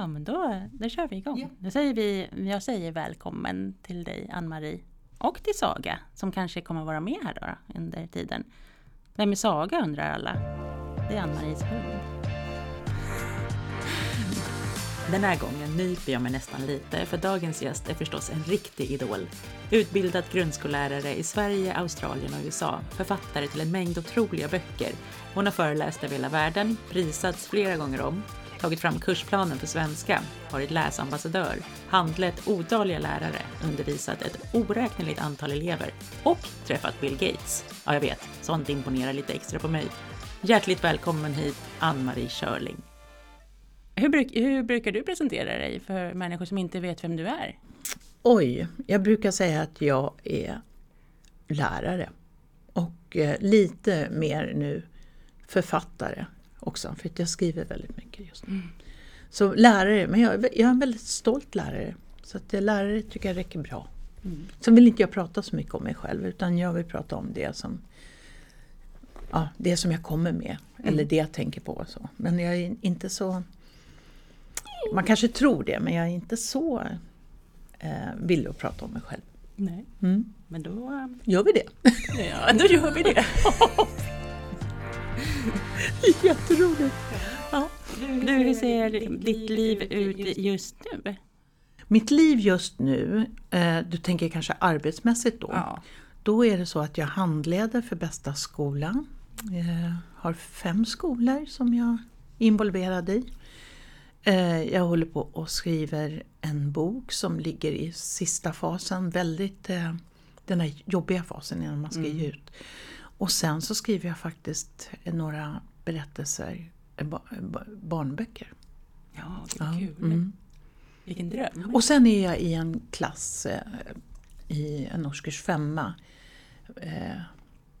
Ja, men då, då kör vi igång. Ja. Då säger vi, jag säger välkommen till dig Ann-Marie och till Saga som kanske kommer vara med här då under tiden. Vem är Saga undrar alla? Det är Ann-Maries hund. Den här gången nyper jag mig nästan lite för dagens gäst är förstås en riktig idol. Utbildad grundskollärare i Sverige, Australien och USA, författare till en mängd otroliga böcker. Hon har föreläst över hela världen, prisats flera gånger om, tagit fram kursplanen för svenska, varit läsambassadör, handlett otaliga lärare, undervisat ett oräkneligt antal elever och träffat Bill Gates. Ja, jag vet, sånt imponerar lite extra på mig. Hjärtligt välkommen hit, Ann-Marie Körling. Hur, bruk, hur brukar du presentera dig för människor som inte vet vem du är? Oj, jag brukar säga att jag är lärare. Och eh, lite mer nu författare också, för jag skriver väldigt mycket just nu. Så lärare, men jag, jag är en väldigt stolt lärare. Så att lärare tycker jag räcker bra. Mm. Sen vill inte jag prata så mycket om mig själv utan jag vill prata om det som ja, det som jag kommer med. Eller det jag tänker på. Så. Men jag är inte så... Man kanske tror det men jag är inte så eh, villig att prata om mig själv. Nej, Mm. men då, Gör vi det? ja, då gör vi det. Jätteroligt! Ja. Du, hur ser ditt liv ut just nu? Mitt liv just nu, eh, du tänker kanske arbetsmässigt då. Ja. Då är det så att jag handleder för bästa skola. Jag har fem skolor som jag är involverad i. Eh, Jag håller på och skriver en bok som ligger i sista fasen, väldigt eh, den här jobbiga fasen innan man ska ge ut. Och sen så skriver jag faktiskt några berättelser, eh, ba- barnböcker. Ja, Ja, vad kul. mm. Vilken dröm. Och sen är jag i en klass eh, i en årskurs femma eh,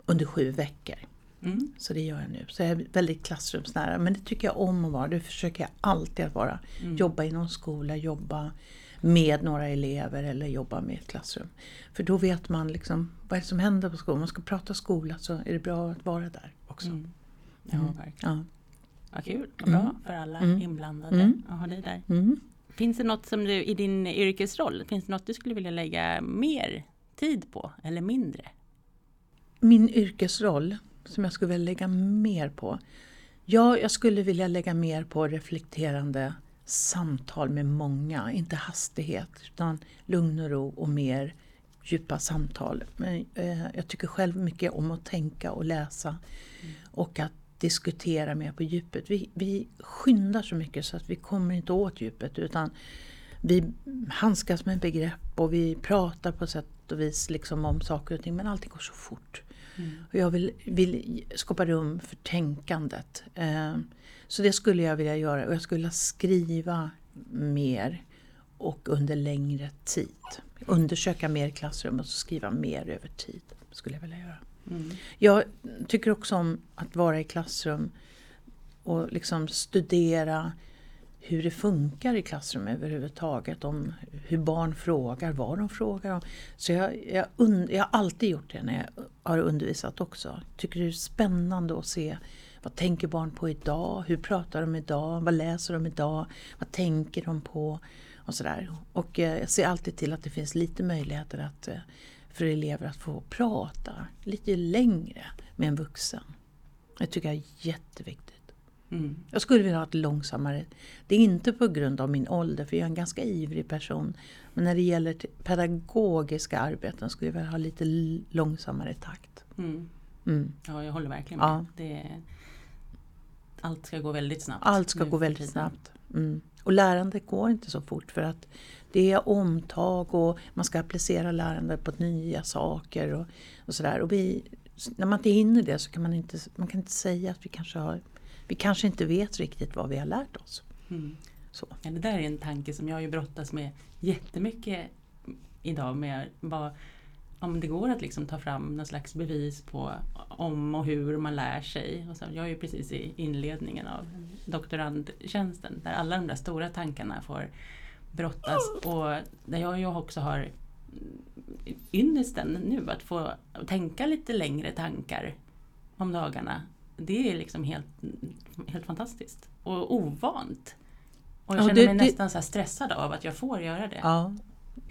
under sju veckor. Mm. Så det gör jag nu. Så jag är väldigt klassrumsnära. Men det tycker jag om att vara. Det försöker jag alltid att vara. Mm. Jobba i någon skola, jobba med några elever eller jobba med ett klassrum. För då vet man liksom vad är det som händer på skolan. Om man ska prata skola så är det bra att vara där också. Mm. Ja, verkligen. Ja. Vad kul. Vad bra Mm. för alla Mm. inblandade Mm. att ha dig där. Mm. Finns det något som du i din yrkesroll, finns det något du skulle vilja lägga mer tid på eller mindre? Min yrkesroll som jag skulle vilja lägga mer på. Ja, jag skulle vilja lägga mer på reflekterande samtal med många. Inte hastighet utan lugn och ro och mer djupa samtal. Men, eh, jag tycker själv mycket om att tänka och läsa och att diskutera mer på djupet. Vi, vi skyndar så mycket så att vi kommer inte åt djupet utan vi handskas med begrepp och vi pratar på sätt och vis liksom om saker och ting men allting går så fort. Och jag vill, vill skapa rum för tänkandet. Eh, Så det skulle jag vilja göra och jag skulle vilja skriva mer och under längre tid. Undersöka mer i klassrummet och skriva mer över tid. Skulle jag vilja göra. Mm. Jag tycker också om att vara i klassrum och liksom studera hur det funkar i klassrum överhuvudtaget. Om hur barn frågar, vad de frågar om. Så jag, jag, und- jag har alltid gjort det när jag har undervisat också. Tycker det är spännande att se vad tänker barn på idag? Hur pratar de idag? Vad läser de idag? Vad tänker de på? Och sådär. Och eh, jag ser alltid till att det finns lite möjligheter att, eh, för elever att få prata lite längre med en vuxen. Det tycker jag är jätteviktigt. Mm. Jag skulle vilja ha ett långsammare. Det är inte på grund av min ålder för jag är en ganska ivrig person. Men när det gäller pedagogiska arbeten skulle jag vilja ha lite långsammare takt. Mm. Mm. Ja, jag håller verkligen Ja. med. Det, allt ska gå väldigt snabbt. Allt ska gå väldigt snabbt. Mm. Och lärandet går inte så fort för att det är omtag och man ska applicera lärandet på nya saker och, och sådär. Och vi, när man inte hinner det så kan man inte, man kan inte säga att vi kanske har vi kanske inte vet riktigt vad vi har lärt oss. Mm. Så. Ja, det där är en tanke som jag ju brottas med jättemycket idag med vad, om det går att liksom ta fram någon slags bevis på om och hur man lär sig. Och så, jag är ju precis i inledningen av doktorandtjänsten där alla de där stora tankarna får brottas och där jag ju också har ynnesten nu att få tänka lite längre tankar om dagarna. Det är liksom helt, helt fantastiskt och ovant. Och jag Ja, känner det- mig det- nästan så stressad av att jag får göra det. Ja,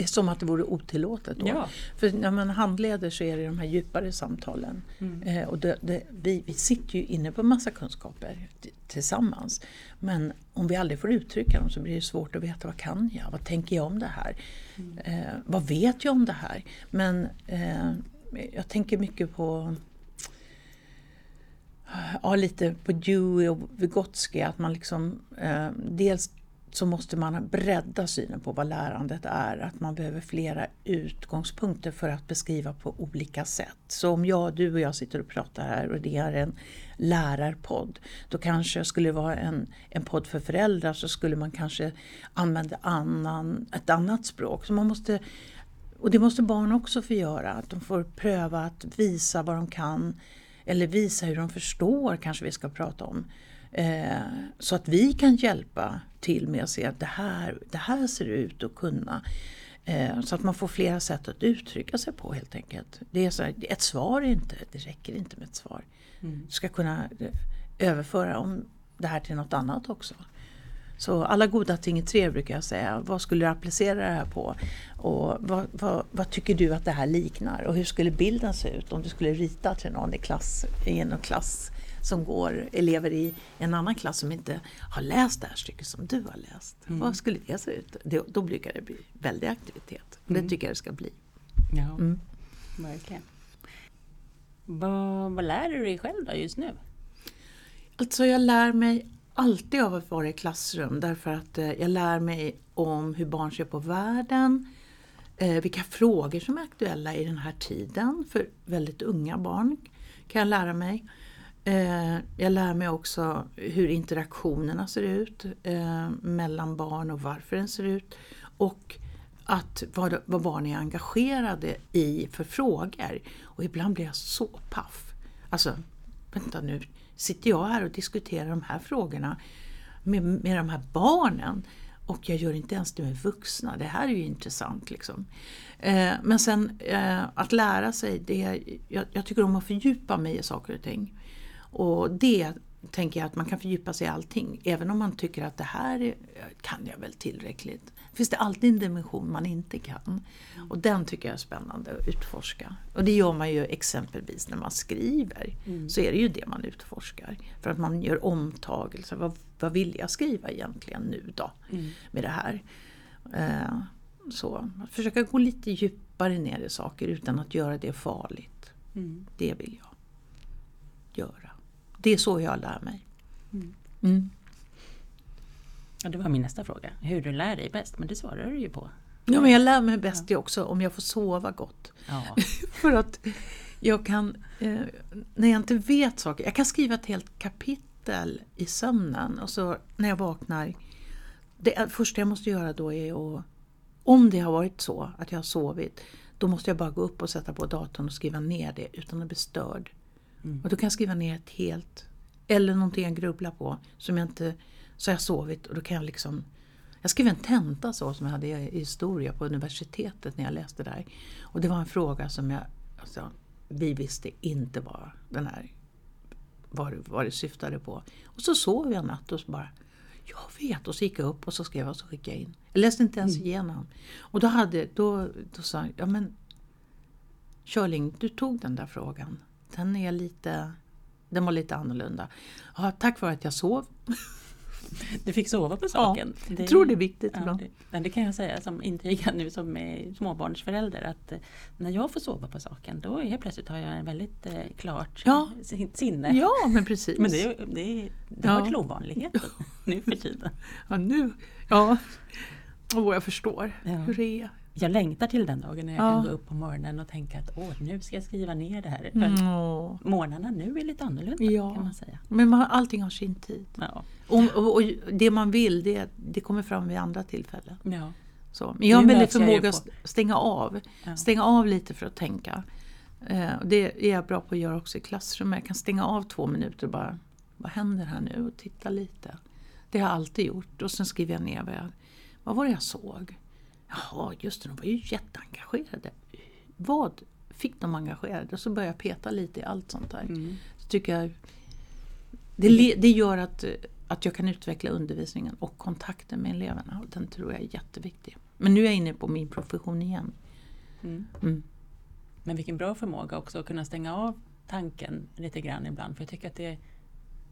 som att det vore otillåtet då. Ja. För när man handleder så är det de här djupare samtalen. Mm. Eh, och det, det, vi, vi sitter ju inne på massa kunskaper tillsammans. Men om vi aldrig får uttrycka dem så blir det svårt att veta vad kan jag? Vad tänker jag om det här? Eh, vad vet jag om det här? Men eh, jag tänker mycket på Ja, lite på Dewey och Vygotsky att man liksom eh, dels så måste man bredda synen på vad lärandet är, att man behöver flera utgångspunkter för att beskriva på olika sätt. Så om jag, du och jag sitter och pratar här och det är en lärarpodd, då kanske skulle det vara en, en podd för föräldrar så skulle man kanske använda annan, ett annat språk. Så man måste, och det måste barn också få göra, att de får pröva att visa vad de kan eller visa hur de förstår kanske vi ska prata om. Eh, så att vi kan hjälpa till med att se att det här, det här ser ut att kunna. Eh, så att man får flera sätt att uttrycka sig på helt enkelt. Det är så här, ett svar är inte, det räcker inte med ett svar. Mm. Du ska kunna eh, överföra om det här till något annat också. Så alla goda ting är tre brukar jag säga. Vad skulle du applicera det här på? Och vad, vad, vad tycker du att det här liknar? Och hur skulle bilden se ut om du skulle rita till någon i, klass, i en klass som går, elever i en annan klass som inte har läst det här stycket som du har läst. Mm. Vad skulle det se ut? Det, då brukar det bli väldig aktivitet. Mm. Det tycker jag det ska bli. Ja, Mm. verkligen. Vad, vad lär du dig själv då just nu? Alltså jag lär mig alltid av att vara i klassrum därför att eh, jag lär mig om hur barn ser på världen, eh, vilka frågor som är aktuella i den här tiden för väldigt unga barn kan jag lära mig. Eh, jag lär mig också hur interaktionerna ser ut mellan barn och varför den ser ut och att vad, vad barn är engagerade i för frågor. Och ibland blir jag så paff. Alltså, vänta nu, sitter jag här och diskuterar de här frågorna med, med de här barnen och jag gör inte ens det med vuxna. Det här är ju intressant. Liksom. Eh, men sen eh, att lära sig, det, jag, jag tycker om att fördjupa mig i saker och ting. Och det tänker jag att man kan fördjupa sig i allting. Även om man tycker att det här är, kan jag väl tillräckligt. Finns det alltid en dimension man inte kan. Och den tycker jag är spännande att utforska. Och det gör man ju exempelvis när man skriver. Så är det ju det man utforskar. För att man gör omtagelser. Vad, vad vill jag skriva egentligen nu då? Med det här. Eh, så att försöka gå lite djupare ner i saker utan att göra det farligt. Mm. Det vill jag göra. Det är så jag lär mig. Mm. Ja, det var min nästa fråga. Hur du lär dig bäst, men det svarar du ju på. Ja, men jag lär mig bäst det också om jag får sova gott. Ja. För att jag kan, eh, när jag inte vet saker, jag kan skriva ett helt kapitel i sömnen och så när jag vaknar, det första jag måste göra då är att, om det har varit så att jag har sovit, då måste jag bara gå upp och sätta på datorn och skriva ner det utan att bli störd. Mm. Och då kan jag skriva ner ett helt, eller någonting jag grubblar på som jag inte, så har jag sovit och då kan jag liksom jag skrev en tenta så som jag hade i historia på universitetet när jag läste där. Och det var en fråga som jag, alltså, vi visste inte vad den här, vad, vad det syftade på. Och så sov jag en natt och så bara, jag vet. Och så gick jag upp och så skrev jag och så skickade jag in. Jag läste inte ens igenom. Och då, hade, då, då sa jag, ja men Körling, du tog den där frågan. Den är lite, den var lite annorlunda. Ja, tack vare att jag sov. Du fick sova på saken. Jag tror det är viktigt Ja, ibland. det, det kan jag säga som intyga nu som eh, småbarnsförälder att eh, när jag får sova på saken då helt plötsligt har jag en väldigt eh, klart Ja. sin- sinne. Ja, men precis. Men det, är- det, är- det Ja. hör till ovanligheten nu för tiden. Ja, nu. Ja. Åh, jag förstår Ja. hur det är. Jag längtar till den dagen när jag Ja. kan gå upp på morgonen och tänka att Åh, nu ska jag skriva ner det här. För Mm. Morgnarna nu är lite annorlunda Ja. kan man säga. Men man, allting har sin tid. Ja. Och, och, och det man vill, det, det kommer fram vid andra tillfällen. Ja. Så. Men jag har en väldig förmåga att stänga av. Ja. Stänga av lite för att tänka. Eh, det är jag bra på att göra också i klassrummet. Jag kan stänga av två minuter och bara, vad händer här nu? Och titta lite. Det har jag alltid gjort. Och sen skriver jag ner vad, jag, vad var det jag såg. Jaha, just det, de var ju jätteengagerade. Vad fick de engagerade? Och så börjar jag peta lite i allt sånt där. Mm. Så tycker jag, det, det gör att, att jag kan utveckla undervisningen och kontakten med eleverna. Och den tror jag är jätteviktig. Men nu är jag inne på min profession igen. Mm. Mm. Men vilken bra förmåga också att kunna stänga av tanken lite grann ibland. För jag tycker att det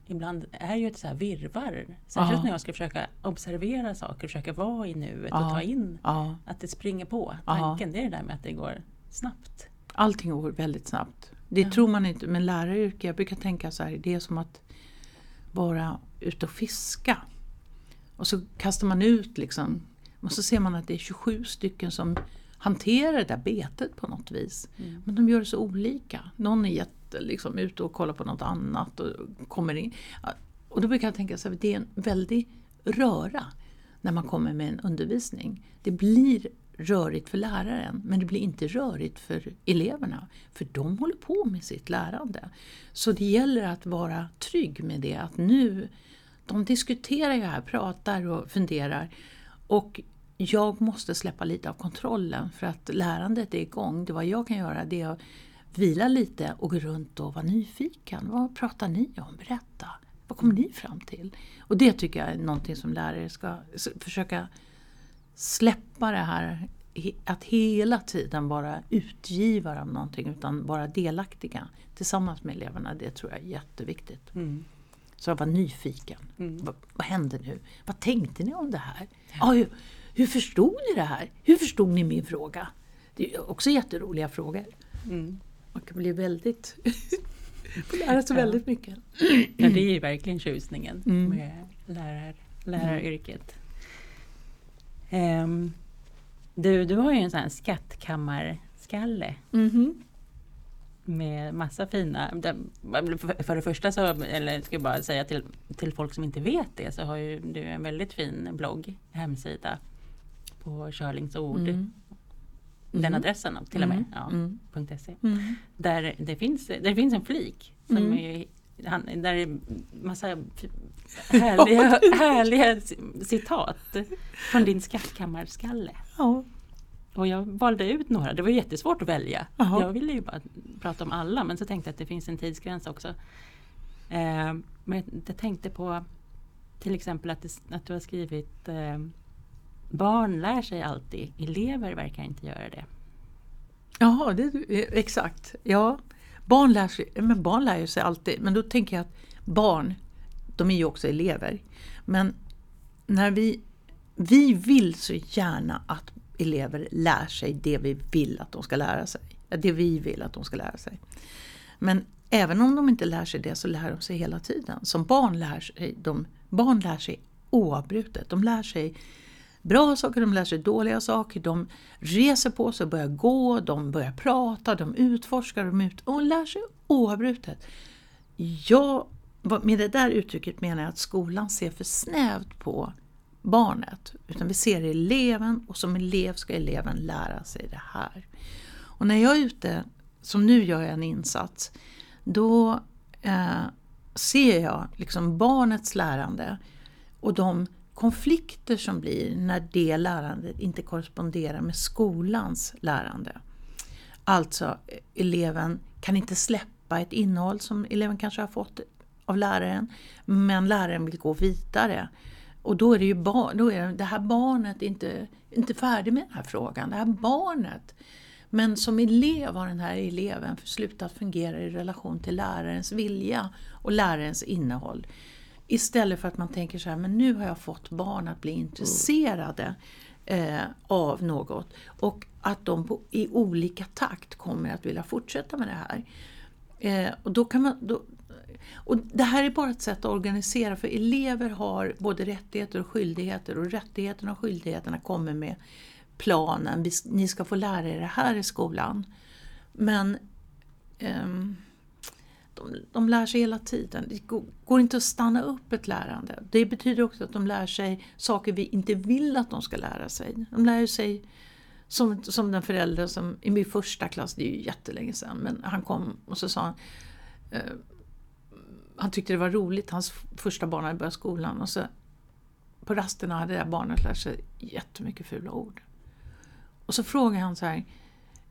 ibland är ju ett så här virrvarr. Särskilt ja. när jag ska försöka observera saker, försöka vara i nuet ja. och ta in ja. att det springer på. Tanken, det är det där med att det går snabbt. Allting går väldigt snabbt. Det tror man inte, men läraryrke, jag brukar tänka så här, det är som att vara ute och fiska. Och så kastar man ut liksom, och så ser man att det är 27 stycken som hanterar det där betet på något vis. Mm. Men de gör det så olika. Någon är liksom, ute och kollar på något annat och kommer in. Och då brukar jag tänka att det är en väldig röra när man kommer med en undervisning. Det blir rörigt för läraren men det blir inte rörigt för eleverna. För de håller på med sitt lärande. Så det gäller att vara trygg med det att nu, de diskuterar ju här, pratar och funderar. Och jag måste släppa lite av kontrollen för att lärandet är igång. Det vad jag kan göra det är att vila lite och gå runt och vara nyfiken. Vad pratar ni om? Berätta. Vad kommer ni fram till? Och det tycker jag är någonting som lärare ska försöka släppa det här att hela tiden vara utgivare av någonting utan vara delaktiga tillsammans med eleverna. Det tror jag är jätteviktigt. Mm. Så jag var nyfiken. Mm. Vad, vad hände nu? Vad tänkte ni om det här? Ah, hur, hur, förstod ni det här? Hur förstod ni min fråga? Det är också jätteroliga frågor. Mm. Man kan bli väldigt... lära sig ja. väldigt mycket. Ja, det är ju verkligen tjusningen mm. med lärar, läraryrket. Um, du, du har ju en sån här skattkammarskalle. Mm. Med massa fina... För det första så, eller ska jag bara säga till, till folk som inte vet det, så har ju du en väldigt fin blogg, hemsida på Körlings ord. Mm. Den mm. adressen till och med, mm. ja, mm. .se. Mm. Där det finns, där det finns en flik som mm. är han, där är massa härliga, härliga citat från din skattkammarskalle. Ja. Och jag valde ut några, det var jättesvårt att välja. Aha. Jag ville ju bara prata om alla men så tänkte jag att det finns en tidsgräns också. Eh, men jag tänkte på till exempel att, det, att du har skrivit eh, Barn lär sig alltid, elever verkar inte göra det. Jaha, det, eh, exakt. Ja, barn lär, sig, men barn lär sig alltid, men då tänker jag att barn, de är ju också elever. Men när vi, vi vill så gärna att elever lär sig det vi vill att de ska lära sig. Det vi vill att de ska lära sig. Men även om de inte lär sig det så lär de sig hela tiden. Som barn lär sig de, barn lär sig oavbrutet. De lär sig bra saker, de lär sig dåliga saker, de reser på sig, börjar gå, de börjar prata, de utforskar, de ut och lär sig oavbrutet. Jag, med det där uttrycket menar jag att skolan ser för snävt på barnet. Utan vi ser eleven och som elev ska eleven lära sig det här. Och när jag är ute, som nu gör jag en insats, då eh, ser jag liksom barnets lärande och de konflikter som blir när det lärandet inte korresponderar med skolans lärande. Alltså eleven kan inte släppa ett innehåll som eleven kanske har fått av läraren men läraren vill gå vidare. Och då är det ju bar, då är det här barnet inte, inte färdig med den här frågan. Det här barnet. Men som elev har den här eleven slutat fungera i relation till lärarens vilja och lärarens innehåll. Istället för att man tänker så här, men nu har jag fått barn att bli intresserade eh, av något. Och att de på, i olika takt kommer att vilja fortsätta med det här. Eh, och då kan man, då, och det här är bara ett sätt att organisera för elever har både rättigheter och skyldigheter och rättigheterna och skyldigheterna kommer med planen. Ni ska få lära er det här i skolan. Men um, de, de lär sig hela tiden. Det går inte att stanna upp ett lärande. Det betyder också att de lär sig saker vi inte vill att de ska lära sig. De lär sig som, som den förälder som i min första klass, det är ju jättelänge sedan, men han kom och så sa han eh, han tyckte det var roligt, hans första barn hade börjat skolan och så på rasterna hade det där barnet lärt sig jättemycket fula ord. Och så frågade han så här,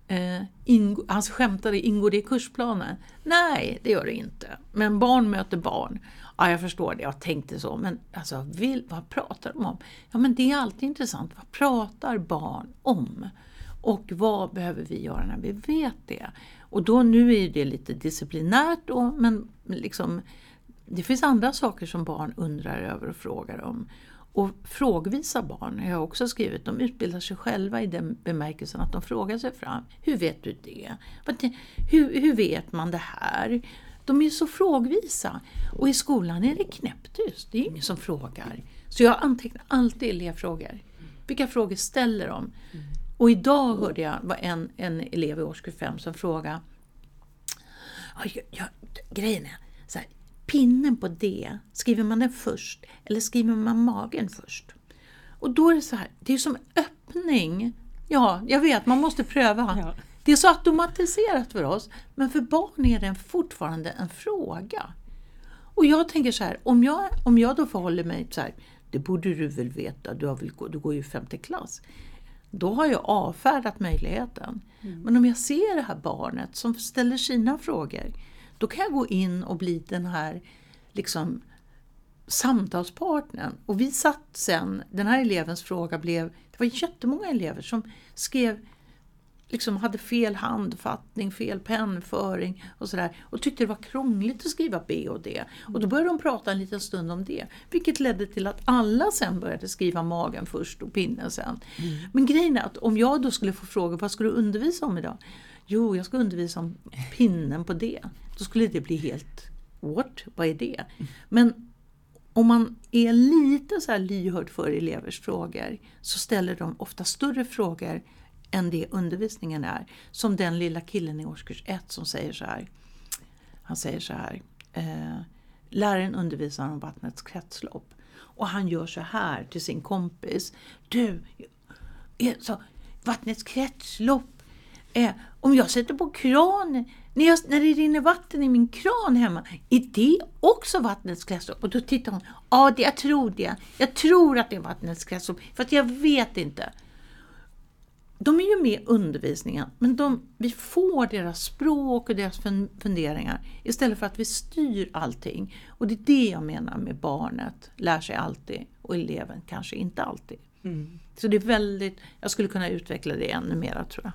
Eh, ing, han skämtade, ingår det i kursplanen? Nej, det gör det inte. Men barn möter barn. Ja, jag förstår det, jag tänkte så. Men alltså, vill, vad pratar de om? Ja, men det är alltid intressant. Vad pratar barn om? Och vad behöver vi göra när vi vet det? Och då nu är det lite disciplinärt då, men liksom, det finns andra saker som barn undrar över och frågar om. Och frågvisa barn, jag har också skrivit, de utbildar sig själva i den bemärkelsen att de frågar sig fram. Hur vet du det? Hur, hur vet man det här? De är så frågvisa. Och i skolan är det knäpptyst, det är ingen som frågar. Så jag antecknar alltid elevfrågor. Vilka frågor ställer de? Och idag hörde jag var en, en elev i årskurs 5 som frågade jag, jag, Grejen är, pinnen på D, skriver man den först eller skriver man magen först? Och då är det så här, det är som öppning. Ja, jag vet, man måste pröva. Ja. Det är så automatiserat för oss, men för barn är det fortfarande en fråga. Och jag tänker så här, om jag, om jag då förhåller mig så här, det borde du väl veta, du, har väl, du går ju femte klass. Då har jag avfärdat möjligheten. Mm. Men om jag ser det här barnet som ställer sina frågor, då kan jag gå in och bli den här liksom, samtalspartnern. Och vi satt sen, den här elevens fråga blev, det var jättemånga elever som skrev liksom hade fel handfattning, fel pennföring och sådär och tyckte det var krångligt att skriva B och D. Och då började de prata en liten stund om det, vilket ledde till att alla sen började skriva magen först och pinnen sen. Mm. Men grejen är att om jag då skulle få fråga vad ska du undervisa om idag? Jo, jag ska undervisa om pinnen på D. Då skulle det bli helt, what? Vad är det? Men om man är lite så här lyhörd för elevers frågor så ställer de ofta större frågor än det undervisningen är. Som den lilla killen i årskurs 1 som säger så här. Han säger så här. Eh, läraren undervisar om vattnets kretslopp. Och han gör så här till sin kompis. Du, så, vattnets kretslopp. Eh, om jag sätter på kranen, när, jag, när det rinner vatten i min kran hemma, är det också vattnets kretslopp? Och då tittar hon. Ja, det, jag tror det. Jag tror att det är vattnets kretslopp, för jag vet inte de är ju med i undervisningen, men de, vi får deras språk och deras funderingar istället för att vi styr allting. Och det är det jag menar med barnet lär sig alltid och eleven kanske inte alltid. Mm. Så det är väldigt, jag skulle kunna utveckla det ännu mer tror jag.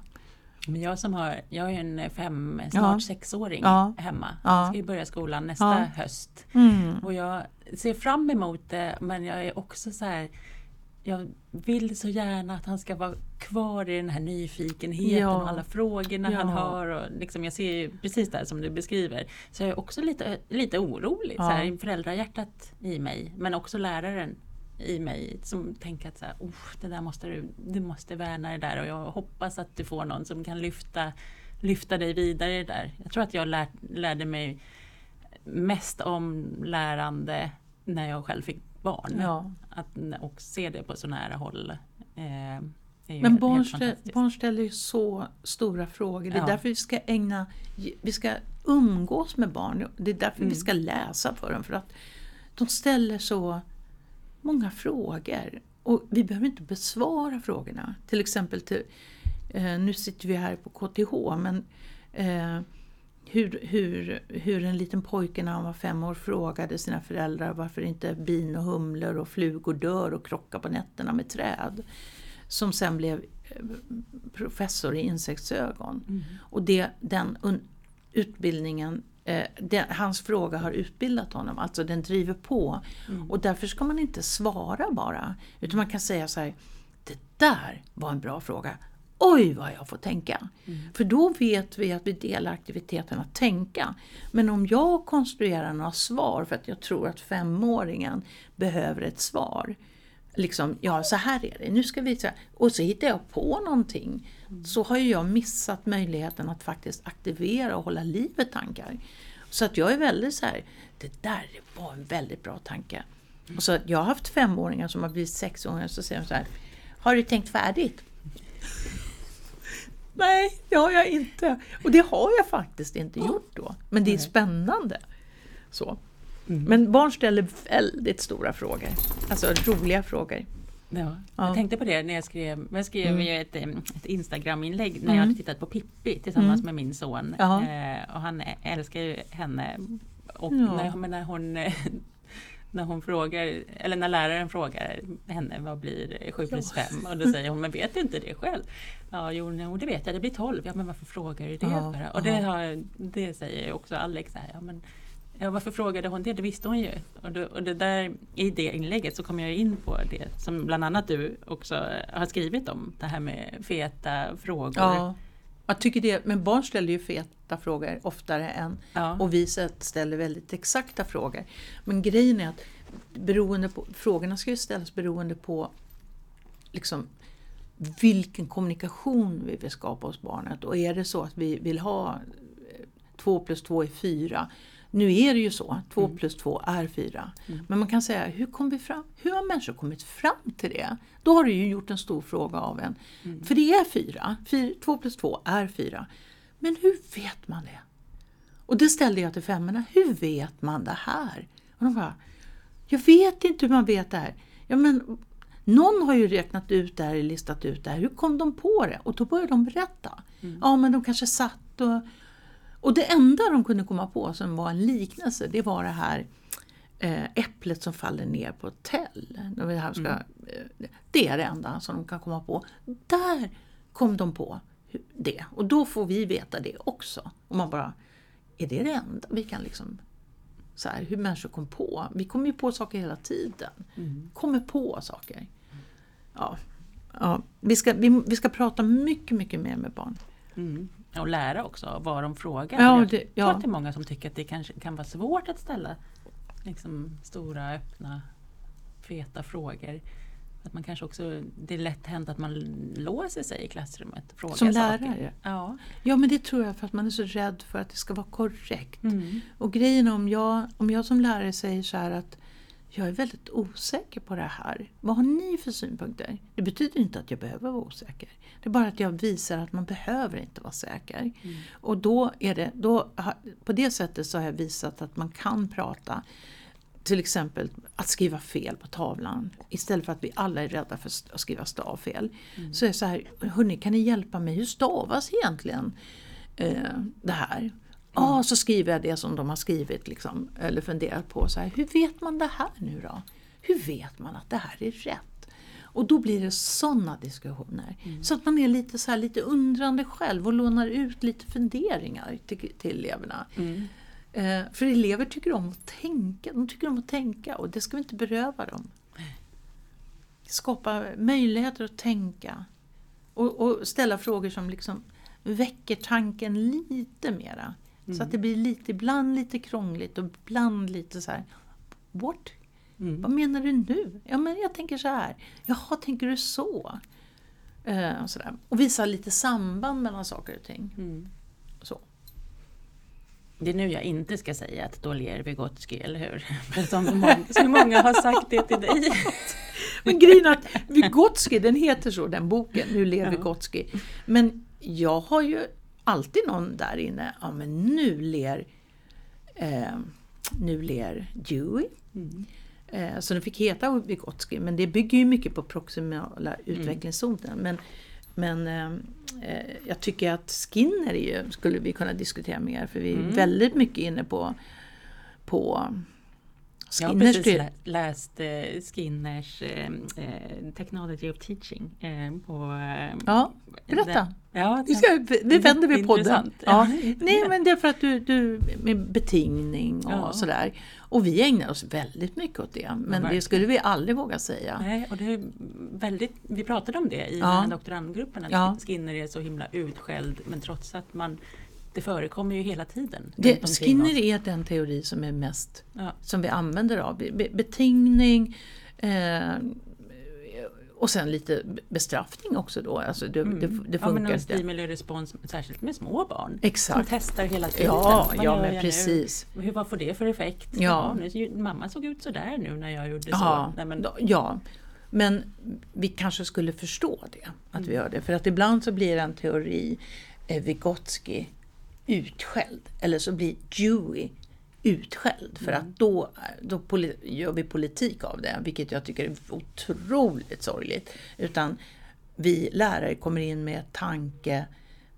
Men jag som har, jag har en fem, snart ja. sexåring ja. hemma. Ja. ska ju börja skolan nästa ja. höst. Mm. Och jag ser fram emot det men jag är också så här jag vill så gärna att han ska vara kvar i den här nyfikenheten ja. och alla frågorna ja. han har. Och liksom jag ser ju precis det som du beskriver. Så jag är också lite, lite orolig, ja. så här, föräldrahjärtat i mig. Men också läraren i mig som tänker att så här, det där måste du, du måste värna det där och jag hoppas att du får någon som kan lyfta, lyfta dig vidare där. Jag tror att jag lär, lärde mig mest om lärande när jag själv fick barn. Ja. Att, och se det på så nära håll. Eh, men barn, ställ, barn ställer ju så stora frågor. Det är ja. därför vi ska ägna, vi ska umgås med barn. Det är därför mm. vi ska läsa för dem. För att de ställer så många frågor. Och vi behöver inte besvara frågorna. Till exempel, till, eh, nu sitter vi här på KTH men eh, hur, hur, hur en liten pojke när han var fem år frågade sina föräldrar varför inte bin och humlor och flugor dör och krockar på nätterna med träd. Som sen blev eh, professor i insektsögon. Mm. Och det, den utbildningen, eh, den, hans fråga har utbildat honom, alltså den driver på. Mm. Och därför ska man inte svara bara. Utan man kan säga så här, det där var en bra fråga oj vad jag får tänka. Mm. För då vet vi att vi delar aktiviteten att tänka. Men om jag konstruerar några svar för att jag tror att femåringen behöver ett svar. Liksom, ja så här är det, nu ska vi... Och så hittar jag på någonting. Mm. Så har jag missat möjligheten att faktiskt aktivera och hålla liv i tankar. Så att jag är väldigt så här, det där var en väldigt bra tanke. Och så jag har haft femåringar som har blivit sexåringar så säger de så här, har du tänkt färdigt? Nej, det har jag inte. Och det har jag faktiskt inte gjort då. Men det är spännande. Så. Mm. Men barn ställer väldigt stora frågor. Alltså roliga frågor. Ja, Ja. Jag tänkte på det när jag skrev, jag skrev Mm. ett, ett Instagram-inlägg när Mm. jag hade tittat på Pippi tillsammans Mm. med min son. Ja. Eh, och han älskar ju henne. Och Ja. när, men när hon eh, när hon frågar, eller när läraren frågar henne vad blir 7 plus Ja. 5? Och då säger hon, men vet du inte det själv? Ja, jo, jo det vet jag, det blir 12. Ja, men varför frågar du det Ja? Och det, ja. har, det säger också Alex här, ja, men Ja, varför frågade hon det? Det visste hon ju. Och det, och det där, I det inlägget så kom jag in på det som bland annat du också har skrivit om. Det här med feta frågor. Ja. Jag tycker det, men barn ställer ju feta frågor oftare än Ja. och vi ställer väldigt exakta frågor. Men grejen är att beroende på, frågorna ska ju ställas beroende på liksom, vilken kommunikation vi vill skapa hos barnet. Och är det så att vi vill ha 2 plus 2 är 4. Nu är det ju så, 2 Mm. plus 2 är 4. Mm. Men man kan säga, hur, kom vi fram, hur har människor kommit fram till det? Då har du ju gjort en stor fråga av en. Mm. För det är 4, 2 plus 2 är 4. Men hur vet man det? Och det ställde jag till femmorna, hur vet man det här? Och de bara, jag vet inte hur man vet det här. Ja, men någon har ju räknat ut det här, listat ut det här. Hur kom de på det? Och då började de berätta. Mm. Ja, men de kanske satt och... Och det enda de kunde komma på som var en liknelse, det var det här eh, äpplet som faller ner på ett täll. Mm. eh, Det är det enda som de kan komma på. Där kom de på det. Och då får vi veta det också. Och man bara, är det det enda vi kan liksom... Så här, hur människor kom på. Vi kommer ju på saker hela tiden. Mm. Kommer på saker. Ja, ja, vi, ska, vi, vi ska prata mycket, mycket mer med barn. Mm. Och lära också vad de frågar. Ja, jag det- tror ja. att det är många som tycker att det kanske kan vara svårt att ställa liksom, stora, öppna, feta frågor. Att man kanske också, det är lätt hänt att man låser sig i klassrummet. Frågar Som saker. lärare? Ja. Ja, men det tror jag för att man är så rädd för att det ska vara korrekt. Mm. Och grejen om jag, om jag som lärare säger så här att jag är väldigt osäker på det här. Vad har ni för synpunkter? Det betyder inte att jag behöver vara osäker. Det är bara att jag visar att man behöver inte vara säker. Mm. Och då är det, då, på det sättet så har jag visat att man kan prata. Till exempel att skriva fel på tavlan. Istället för att vi alla är rädda för att skriva stavfel. Mm. Så är det så här, hörni kan ni hjälpa mig? Hur stavas egentligen eh, det här? Ja, så skriver jag det som de har skrivit liksom, eller funderat på. Så här, hur vet man det här nu då? Hur vet man att det här är rätt? Och då blir det sådana diskussioner. Så att man är lite, så här, lite undrande själv och lånar ut lite funderingar till, till eleverna. Mm. Eh, för elever tycker om att tänka, de tycker om att tänka och det ska vi inte beröva dem. Skapa möjligheter att tänka och, och ställa frågor som liksom väcker tanken lite mera. Så Mm. att det blir lite, ibland lite krångligt och ibland lite så här. What? Mm. Vad menar du nu? Ja men jag tänker så här. Jaha, tänker du så? Eh, och, så där. och visa lite samband mellan saker och ting. Mm. Så. Det är nu jag inte ska säga att då ler Vygotsky, eller hur? För Som många, så många har sagt det till dig. Men grejen är att Vygotsky, den heter så den boken, Nu ler Ja. Vygotsky. Men jag har ju alltid någon där inne, ja men nu ler, eh, nu ler Dewey. Mm. Eh, så den fick heta Vygotsky, men det bygger ju mycket på proximala utvecklingszonen. Men, men eh, eh, jag tycker att Skinner är ju, skulle vi kunna diskutera mer, för vi är Mm. väldigt mycket inne på, på Jag har Skinners precis lä- läst eh, Skinners eh, eh, Technology of Teaching. Eh, på, Ja, berätta. ja, Vi, ska, vi vänder vi podden. Ja. Ja. Nej men det är för att du, du med betingning och Ja. sådär. Och vi ägnar oss väldigt mycket åt det. Men det verkligen. skulle vi aldrig våga säga. Nej, och det är väldigt, vi pratade om det i Ja. den här doktorandgruppen, att Ja. Skinner är så himla utskälld men trots att man det förekommer ju hela tiden. Det, Skinner är den teori som är mest Ja. som vi använder av. Be, betingning eh, och sen lite bestraffning också då. Alltså det, det, det ja, men funkar och inte. stimuli och respons, särskilt med små barn. Som Exakt. testar hela tiden. Ja, Vad ja men precis. Nu? Hur, vad får det för effekt? Ja. Ja, nu, mamma såg ut sådär nu när jag gjorde Ja, så. Nej, men, ja, men vi kanske skulle förstå det, att vi gör det. För att ibland så blir en teori, eh, Vygotsky, utskälld. Eller så blir Dewey utskälld för att då, då poli- gör vi politik av det, vilket jag tycker är otroligt sorgligt. Utan vi lärare kommer in med tanke,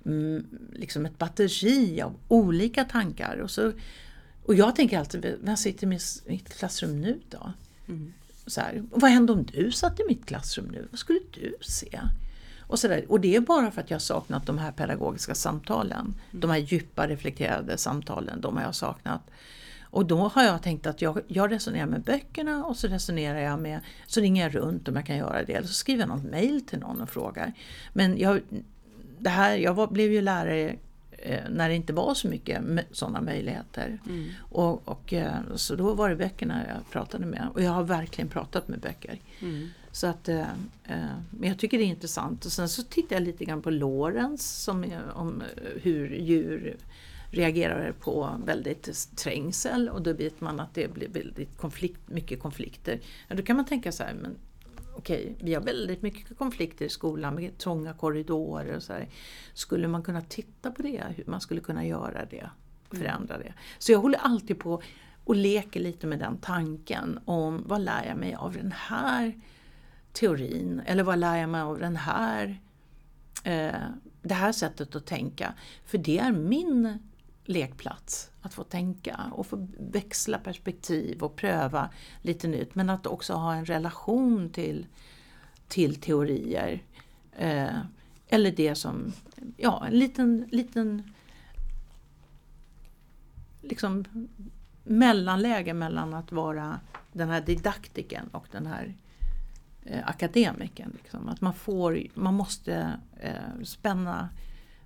mm, liksom ett batteri av olika tankar. Och, så, och jag tänker alltid, vem sitter i mitt klassrum nu då? Mm. Så här, vad händer om du satt i mitt klassrum nu? Vad skulle du se? Och, så där. och det är bara för att jag har saknat de här pedagogiska samtalen. Mm. De här djupa reflekterade samtalen, de har jag saknat. Och då har jag tänkt att jag, jag resonerar med böckerna och så resonerar jag med, så ringer jag runt om jag kan göra det. Eller så skriver jag något mail till någon och frågar. Men jag, det här, jag var, blev ju lärare när det inte var så mycket sådana möjligheter. Mm. Och, och, eh, så då var det böckerna jag pratade med. Och jag har verkligen pratat med böcker. Mm. Så att, eh, eh, men jag tycker det är intressant. Och sen så tittar jag lite grann på Lorentz som om hur djur reagerar på väldigt trängsel och då vet man att det blir väldigt konflikt, mycket konflikter. Ja, då kan man tänka så här, men okej, vi har väldigt mycket konflikter i skolan med trånga korridorer och så här. Skulle man kunna titta på det, hur man skulle kunna göra det, förändra det? Så jag håller alltid på och leker lite med den tanken om vad lär jag mig av den här teorin eller vad lär jag mig av den här, eh, det här sättet att tänka? För det är min lekplats. Att få tänka och få växla perspektiv och pröva lite nytt. Men att också ha en relation till, till teorier. Eh, eller det som, ja en liten, liten liksom mellanläge mellan att vara den här didaktiken och den här eh, akademikern. Liksom. Att man, får, man måste eh, spänna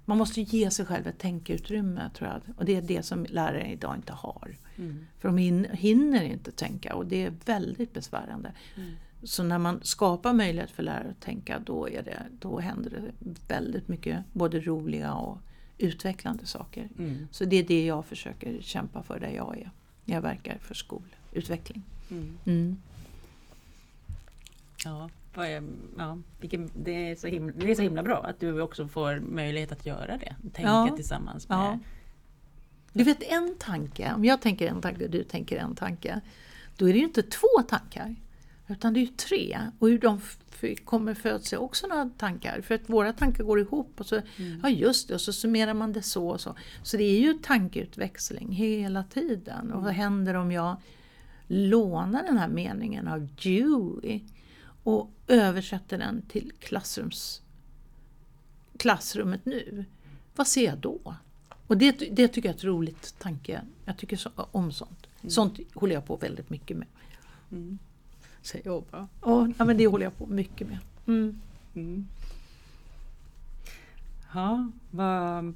man måste ge sig själv ett tänkeutrymme tror jag. Och det är det som lärare idag inte har. Mm. För de hinner inte tänka och det är väldigt besvärande. Mm. Så när man skapar möjlighet för lärare att tänka då, är det, då händer det väldigt mycket både roliga och utvecklande saker. Mm. Så det är det jag försöker kämpa för där jag är. Jag verkar för skolutveckling. Ja, ja, vilken, det, är så himla, det är så himla bra att du också får möjlighet att göra det. Tänka ja, tillsammans med... Ja. Du vet en tanke, om jag tänker en tanke och du tänker en tanke. Då är det ju inte två tankar. Utan det är ju tre. Och hur de kommer föds är också några tankar. För att våra tankar går ihop och så, mm. ja just det, och så summerar man det så och så. Så det är ju tankeutväxling hela tiden. Och vad händer om jag lånar den här meningen av Dewey och översätter den till klassrums, klassrummet nu. Vad ser jag då? Och det, det tycker jag är ett roligt tanke. Jag tycker så, om sånt. Mm. Sånt håller jag på väldigt mycket med. Mm. Säger jag bara. Ja, men det håller jag på mycket med. Mm. Mm. Ja, vad,